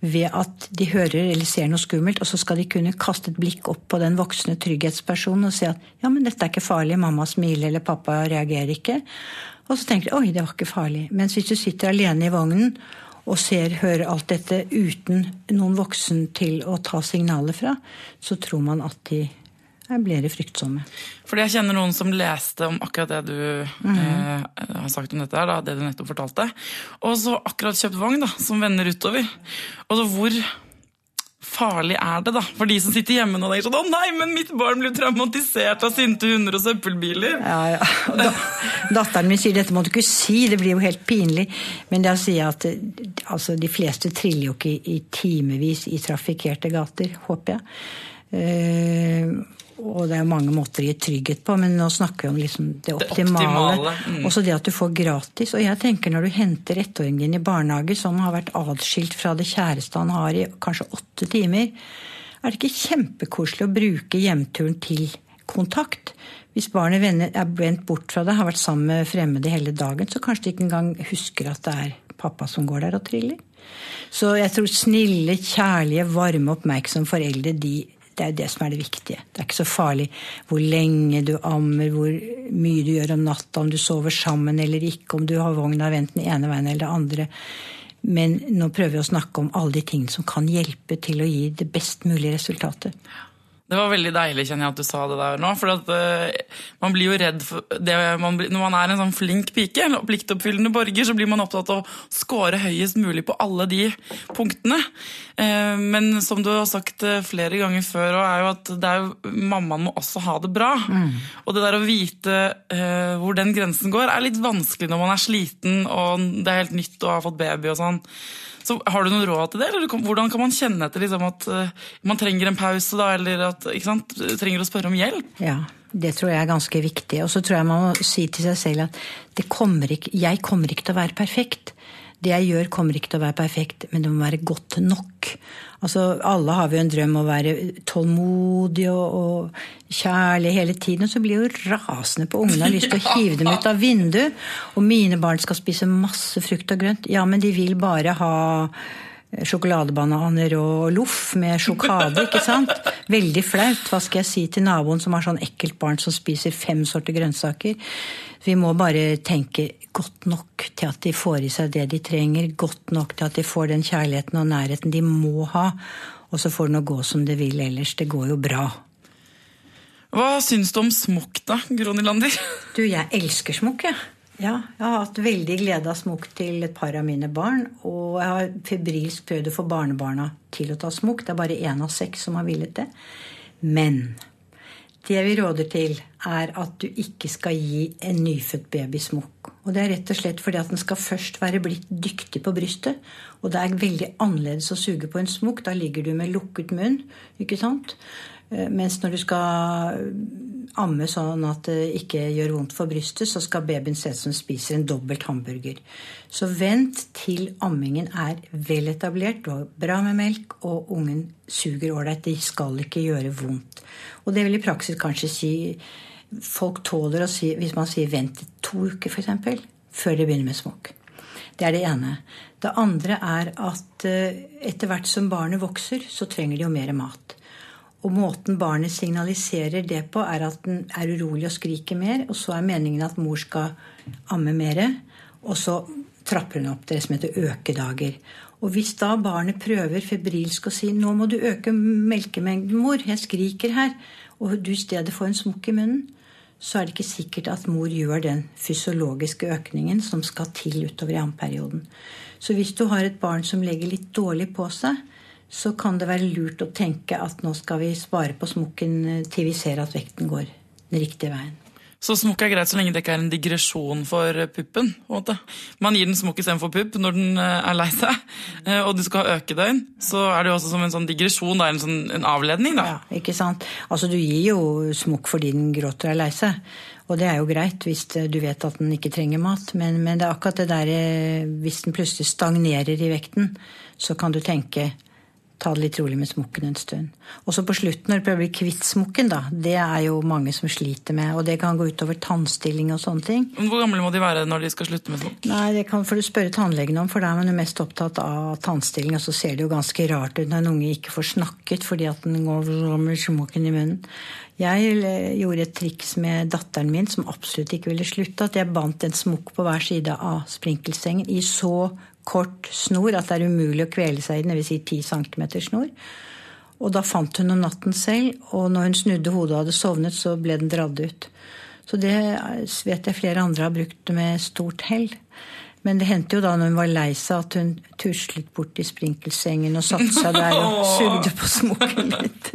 [SPEAKER 2] Ved at de hører eller ser noe skummelt, og så skal de kunne kaste et blikk opp på den voksne trygghetspersonen og si at ja, men dette er ikke farlig, mamma smiler eller pappa reagerer ikke. Og så tenker de oi, det var ikke farlig. Mens hvis du sitter alene i vognen og ser, hører alt dette uten noen voksen til å ta signaler fra, så tror man at de her blir de fryktsomme.
[SPEAKER 1] Fordi jeg kjenner noen som leste om akkurat det du mm -hmm. eh, har sagt om dette, her, da, det du nettopp fortalte. Og så akkurat kjøpt vogn da, som vender utover. Og så hvor farlig er det da, for de som sitter hjemme og tenker sånn 'Å nei, men mitt barn blir traumatisert av sinte hunder og søppelbiler'.
[SPEAKER 2] Ja, ja. Da, datteren min sier 'dette må du ikke si', det blir jo helt pinlig. Men det å si at altså, de fleste triller jo ikke i, i timevis i trafikkerte gater, håper jeg. Eh, og det er jo mange måter å gi trygghet på, men nå snakker vi om liksom det optimale. Det optimale. Mm. Også det at du får gratis. Og jeg tenker når du henter ettåringen din i barnehage, som har vært atskilt fra det kjæreste han har i kanskje åtte timer, er det ikke kjempekoselig å bruke hjemturen til kontakt? Hvis barnet er vendt bort fra deg, har vært sammen med fremmede hele dagen, så kanskje de ikke engang husker at det er pappa som går der og triller. Så jeg tror snille, kjærlige, varme, oppmerksomme foreldre de det er jo det som er det viktige. Det er ikke så farlig hvor lenge du ammer, hvor mye du gjør om natta, om du sover sammen eller ikke, om du har vogna vendt den ene veien eller det andre. Men nå prøver vi å snakke om alle de tingene som kan hjelpe til å gi det best mulige resultatet.
[SPEAKER 1] Det var veldig deilig kjenner jeg at du sa det der nå. For at, uh, man blir jo redd for det, man blir, Når man er en sånn flink pike, eller pliktoppfyllende borger, så blir man opptatt av å score høyest mulig på alle de punktene. Uh, men som du har sagt uh, flere ganger før, er jo at det er jo, mammaen må også ha det bra. Mm. Og det der å vite hvor den grensen går, er litt vanskelig når man er sliten og det er helt nytt og har fått baby og sånn. Så Har du noen råd til det? eller Hvordan kan man kjenne etter liksom, at uh, man trenger en pause, da, eller at sant, trenger å spørre om hjelp?
[SPEAKER 2] Ja, det tror jeg er ganske viktig. Og så tror jeg man må si til seg selv at kommer ikke, jeg kommer ikke til å være perfekt. Det jeg gjør, kommer ikke til å være perfekt, men det må være godt nok. Altså, Alle har vi en drøm om å være tålmodig og, og kjærlig hele tiden. Og så blir jeg jo rasende på ungene har lyst til å [laughs] hive dem ut av vinduet. Og mine barn skal spise masse frukt og grønt. Ja, men de vil bare ha sjokoladebananer og loff med sjokade, ikke sant? Veldig flaut. Hva skal jeg si til naboen som har sånn ekkelt barn som spiser fem sorter grønnsaker? Vi må bare tenke godt nok til at de får i seg det de trenger, godt nok til at de får den kjærligheten og nærheten de må ha. Og så får det nå gå som det vil ellers. Det går jo bra.
[SPEAKER 1] Hva syns du om smokk, da, Gronilander?
[SPEAKER 2] Du, jeg elsker smokk, jeg. Ja. Ja, jeg har hatt veldig glede av smokk til et par av mine barn. Og jeg har febrilsk prøvd å få barnebarna til å ta smokk. Det er bare én av seks som har villet det. Men det vi råder til, er at du ikke skal gi en nyfødt baby smokk. Og det er rett og slett fordi at den skal først være blitt dyktig på brystet. Og det er veldig annerledes å suge på en smokk. Da ligger du med lukket munn, ikke sant? Eh, mens når du skal amme sånn at det ikke gjør vondt for brystet, så skal babyen se ut som spiser en dobbelt hamburger. Så vent til ammingen er vel etablert, du bra med melk, og ungen suger ålreit. Det skal ikke gjøre vondt. Og det vil i praksis kanskje si Folk tåler å si Hvis man sier vent to uker, f.eks., før de begynner med smokk. Det er det ene. Det andre er at eh, etter hvert som barnet vokser, så trenger de jo mer mat. Og måten barnet signaliserer det på, er at den er urolig og skriker mer. Og så er meningen at mor skal amme mer. Og så trapper hun opp det som heter økedager. Og hvis da barnet prøver febrilsk å si 'nå må du øke melkemengden, mor, jeg skriker her', og du i stedet får en smokk i munnen, så er det ikke sikkert at mor gjør den fysiologiske økningen som skal til utover i ammeperioden. Så hvis du har et barn som legger litt dårlig på seg, så kan det være lurt å tenke at nå skal vi spare på smokken eh, til vi ser at vekten går den riktige veien.
[SPEAKER 1] Så smokk er greit så lenge det ikke er en digresjon for eh, puppen? Man gir den smokk istedenfor pupp når den eh, er lei seg, [laughs] og du skal ha økedøgn. Så er det jo også som en sånn digresjon, en, sånn, en avledning, da.
[SPEAKER 2] Ja, ikke sant. Altså du gir jo smokk fordi den gråter og er lei seg. Og det er jo greit hvis du vet at den ikke trenger mat, men, men det er akkurat det der hvis den plutselig stagnerer i vekten, så kan du tenke ta det litt rolig med smokken en stund. Og så på slutten, når du prøver å bli kvitt smokken, da, det er jo mange som sliter med. Og det kan gå utover tannstilling og sånne ting.
[SPEAKER 1] Hvor gamle må de være når de skal slutte med smokk?
[SPEAKER 2] Nei, Det kan for du spørre tannlegen om, for da er man jo mest opptatt av tannstilling. Og så ser det jo ganske rart ut når en unge ikke får snakket fordi at den går med smokken i munnen. Jeg eh, gjorde et triks med datteren min som absolutt ikke ville slutte. At jeg bandt en smokk på hver side av sprinkelsengen i så kort snor at det er umulig å kvele seg i den, dvs. Si 10 cm snor. Og da fant hun om natten selv, og når hun snudde hodet og hadde sovnet, så ble den dratt ut. Så det vet jeg flere andre har brukt med stort hell. Men det hendte jo da når hun var lei seg, at hun tuslet bort i sprinkelsengen og satte seg der og [laughs] sugde på smokken litt.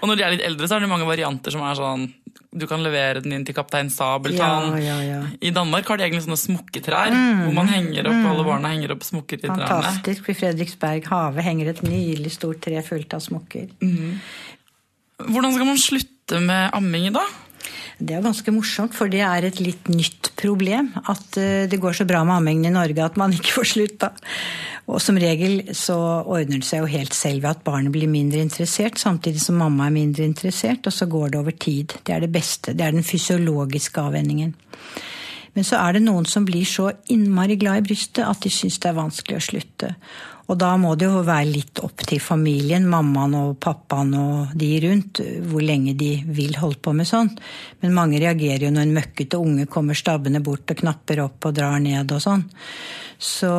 [SPEAKER 1] Og når de er litt eldre, så er det mange varianter som er sånn du kan levere den inn til Kaptein Sabeltann.
[SPEAKER 2] Ja, ja, ja.
[SPEAKER 1] I Danmark har de egentlig sånne smokketrær, mm, hvor man henger opp, mm. alle barna henger opp smokker i
[SPEAKER 2] trærne. Fantastisk. I Fredriksberg hage henger et nydelig stort tre fullt av smokker. Mm.
[SPEAKER 1] Hvordan skal man slutte med amming da?
[SPEAKER 2] Det er ganske morsomt, for det er et litt nytt problem. At eh, det går så bra med ammingen i Norge at man ikke får slutta. Og som regel så ordner det seg jo helt selv ved at barnet blir mindre interessert, samtidig som mamma er mindre interessert, og så går det over tid. Det er det beste. Det er den fysiologiske avvenningen. Men så er det noen som blir så innmari glad i brystet at de syns det er vanskelig å slutte. Og da må det jo være litt opp til familien, mammaen og pappaen og de rundt, hvor lenge de vil holde på med sånn. Men mange reagerer jo når en møkkete unge kommer stabbende bort og knapper opp og drar ned og sånn. Så,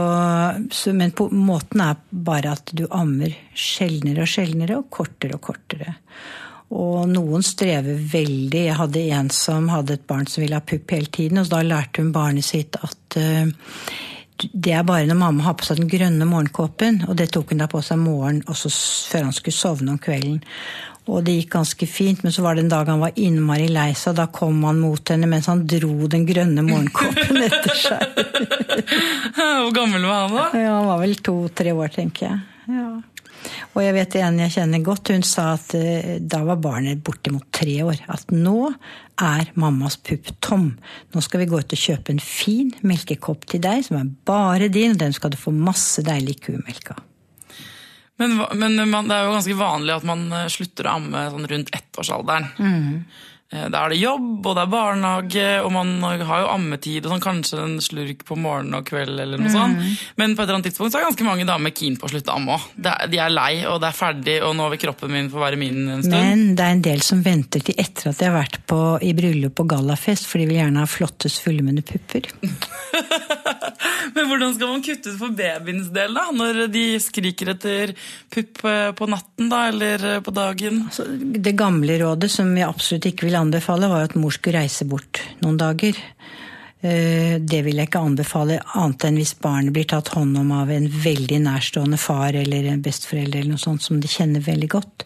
[SPEAKER 2] så, men på, måten er bare at du ammer sjeldnere og sjeldnere og kortere og kortere. Og noen strever veldig. Jeg hadde en som hadde et barn som ville ha pupp hele tiden, og da lærte hun barnet sitt at uh, det er bare når mamma har på seg den grønne morgenkåpen, og det tok hun da på seg morgen også før han skulle sovne om kvelden. Og det gikk ganske fint, men så var det en dag han var innmari lei seg, da kom han mot henne mens han dro den grønne morgenkåpen [laughs] etter seg.
[SPEAKER 1] Hvor gammel var han da?
[SPEAKER 2] Ja, Han var vel to-tre år, tenker jeg. Ja. Og jeg vet en jeg kjenner godt, hun sa at uh, da var barnet bortimot tre år. At nå er mammas pupp tom. Nå skal vi gå ut og kjøpe en fin melkekopp til deg, som er bare din, og den skal du få masse deilig kumelk av.
[SPEAKER 1] Men, men man, det er jo ganske vanlig at man eh, slutter å amme sånn rundt ettårsalderen. Mm. Eh, da er det jobb, og det er barnehage, og man har jo ammetid og sånn, kanskje en slurk på morgen og kveld eller noe mm. sånt. Men på et eller annet tidspunkt så er ganske mange damer keen på å slutte å amme òg. De er lei, og det er ferdig, og nå vil kroppen min få være min en stund.
[SPEAKER 2] Men det er en del som venter til etter at de har vært på, i bryllup og gallafest, for de vil gjerne ha flottest fullmunne pupper. [laughs]
[SPEAKER 1] Men hvordan skal man kutte ut for babyens del, da? Når de skriker etter pupp på natten, da, eller på dagen?
[SPEAKER 2] Altså, det gamle rådet, som vi absolutt ikke vil anbefale, var at mor skulle reise bort noen dager. Eh, det vil jeg ikke anbefale, annet enn hvis barnet blir tatt hånd om av en veldig nærstående far eller en besteforelder eller noe sånt som de kjenner veldig godt.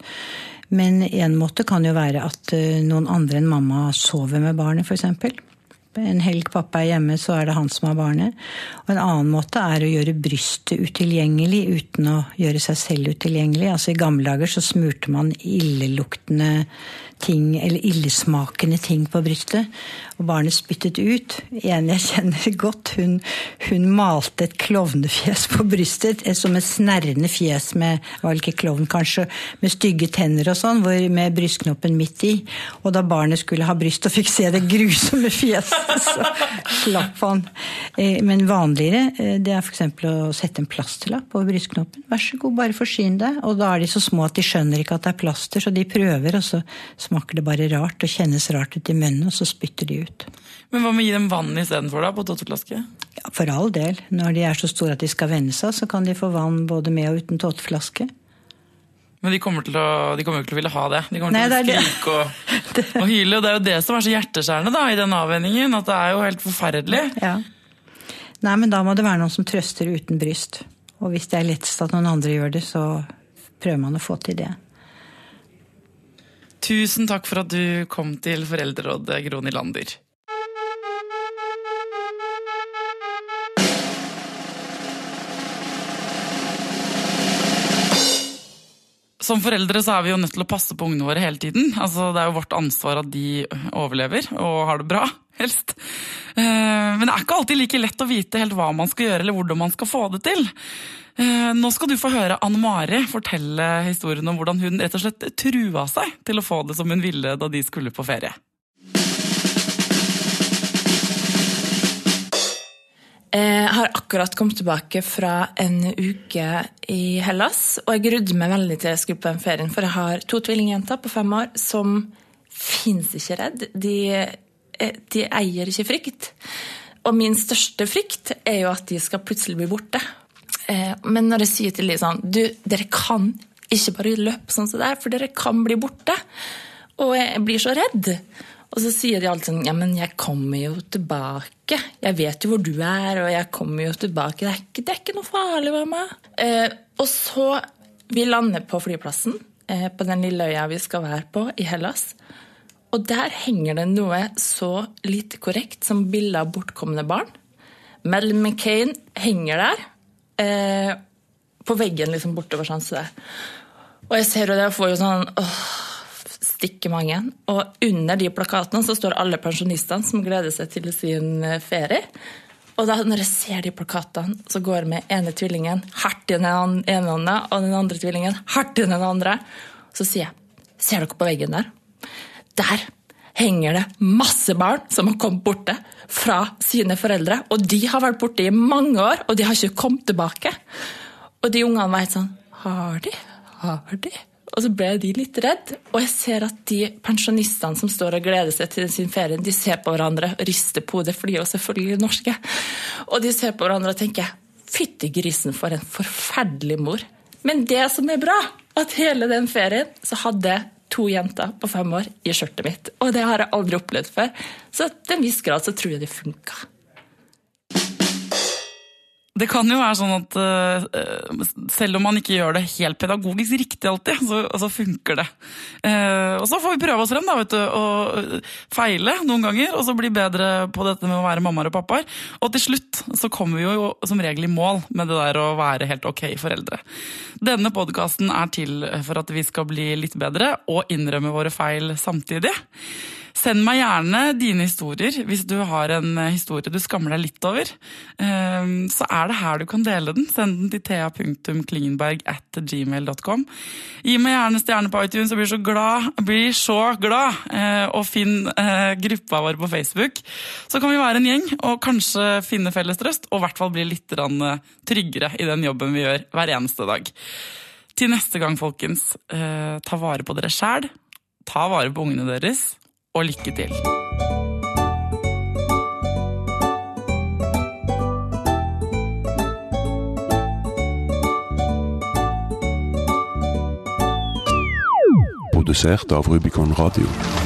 [SPEAKER 2] Men en måte kan jo være at eh, noen andre enn mamma sover med barnet, f.eks. En helg pappa er hjemme, så er det han som har barnet. Og en annen måte er å gjøre brystet utilgjengelig uten å gjøre seg selv utilgjengelig. Altså I gamle dager så smurte man illeluktende ting, eller illesmakende ting på brystet. Og barnet spyttet ut. En jeg kjenner godt, hun, hun malte et klovnefjes på brystet. Som et snerrende fjes med var ikke klovn kanskje, med stygge tenner og sånn, med brystknoppen midt i. Og da barnet skulle ha bryst og fikk se det grusomme fjeset, så slapp han. Eh, men vanligere eh, det er f.eks. å sette en plasterlapp over brystknoppen. Vær så god, bare forsyn deg. Og da er de så små at de skjønner ikke at det er plaster, så de prøver, og så smaker det bare rart og kjennes rart ut i munnen, og så spytter de ut.
[SPEAKER 1] Men hva med å gi dem vann istedenfor, da, på tåteflaske?
[SPEAKER 2] Ja, for all del. Når de er så store at de skal venne seg, så kan de få vann både med og uten tåteflaske.
[SPEAKER 1] Men de kommer, å, de kommer jo ikke til å ville ha det. De kommer Nei, til å skrike og, [laughs] og, hyle. Og det er jo det som er så hjerteskjærende da, i den avvenningen. At det er jo helt forferdelig.
[SPEAKER 2] Ja. Nei, men da må det være noen som trøster uten bryst. Og hvis det er lettest at noen andre gjør det, så prøver man å få til det.
[SPEAKER 1] Tusen takk for at du kom til Foreldrerådet, Gro Nylander. Som foreldre så er vi jo nødt til å passe på ungene våre hele tiden. Altså, det er jo vårt ansvar at de overlever og har det bra, [laughs] helst. Eh, men det er ikke alltid like lett å vite helt hva man skal gjøre eller hvordan man skal få det til. Eh, nå skal du få høre Anne Mari fortelle historien om hvordan hun rett og slett trua seg til å få det som hun ville da de skulle på ferie.
[SPEAKER 3] Jeg har akkurat kommet tilbake fra en uke i Hellas. Og jeg grudde meg veldig til jeg skulle på den ferien, for jeg har to tvillingjenter på fem år som fins ikke redd. De, eh, de eier ikke frykt. Og min største frykt er jo at de skal plutselig bli borte. Eh, men når jeg sier til dem sånn Du, dere kan ikke bare løpe sånn som det er, for dere kan bli borte. Og jeg blir så redd. Og så sier de alltid sånn Ja, men jeg kommer jo tilbake. Jeg vet jo hvor du er, og jeg kommer jo tilbake. Det er ikke, det er ikke noe farlig, mamma. Eh, og så Vi lander på flyplassen, eh, på den lille øya vi skal være på, i Hellas. Og der henger det noe så lite korrekt som bilde av bortkomne barn. Mel McCain henger der eh, på veggen liksom bortover sånn. Og jeg ser jo det jeg får jo sånn åh. Og under de plakatene så står alle pensjonistene som gleder seg til sin eh, ferie. Og da når jeg ser de plakatene, så går med ene tvillingen hardt i den ene hånda, og den andre tvillingen hardt i den andre. Så sier jeg, ser dere på veggen der? Der henger det masse barn som har kommet borte fra sine foreldre. Og de har vært borte i mange år, og de har ikke kommet tilbake. Og de ungene var helt sånn Har de? Har de? Og så ble de litt redd. Og jeg ser at de pensjonistene som står og gleder seg til sin ferie, de ser på hverandre og rister på hodet, for de er jo selvfølgelig norske. Og de ser på hverandre og tenker fytti grisen, for en forferdelig mor. Men det som er bra, at hele den ferien så hadde to jenter på fem år i skjørtet mitt. Og det har jeg aldri opplevd før. Så til en viss grad så tror jeg det funka.
[SPEAKER 1] Det kan jo være sånn at uh, selv om man ikke gjør det helt pedagogisk riktig alltid, så, så funker det. Uh, og så får vi prøve oss frem da, vet du, og feile noen ganger, og så bli bedre på dette med å være mammaer og pappaer. Og til slutt så kommer vi jo som regel i mål med det der å være helt ok foreldre. Denne podkasten er til for at vi skal bli litt bedre og innrømme våre feil samtidig. Send meg gjerne dine historier hvis du har en eh, historie du skammer deg litt over. Ehm, så er det her du kan dele den. Send den til thea.klingenberg. Gi meg gjerne stjerne på iTunes, jeg blir så glad. Blir så glad. Eh, og finn eh, gruppa vår på Facebook. Så kan vi være en gjeng og kanskje finne felles trøst, og i hvert fall bli litt tryggere i den jobben vi gjør hver eneste dag. Til neste gang, folkens, ta vare på dere sjæl. Ta vare på ungene deres og lykke til!
[SPEAKER 4] Produsert av Rubicon Radio.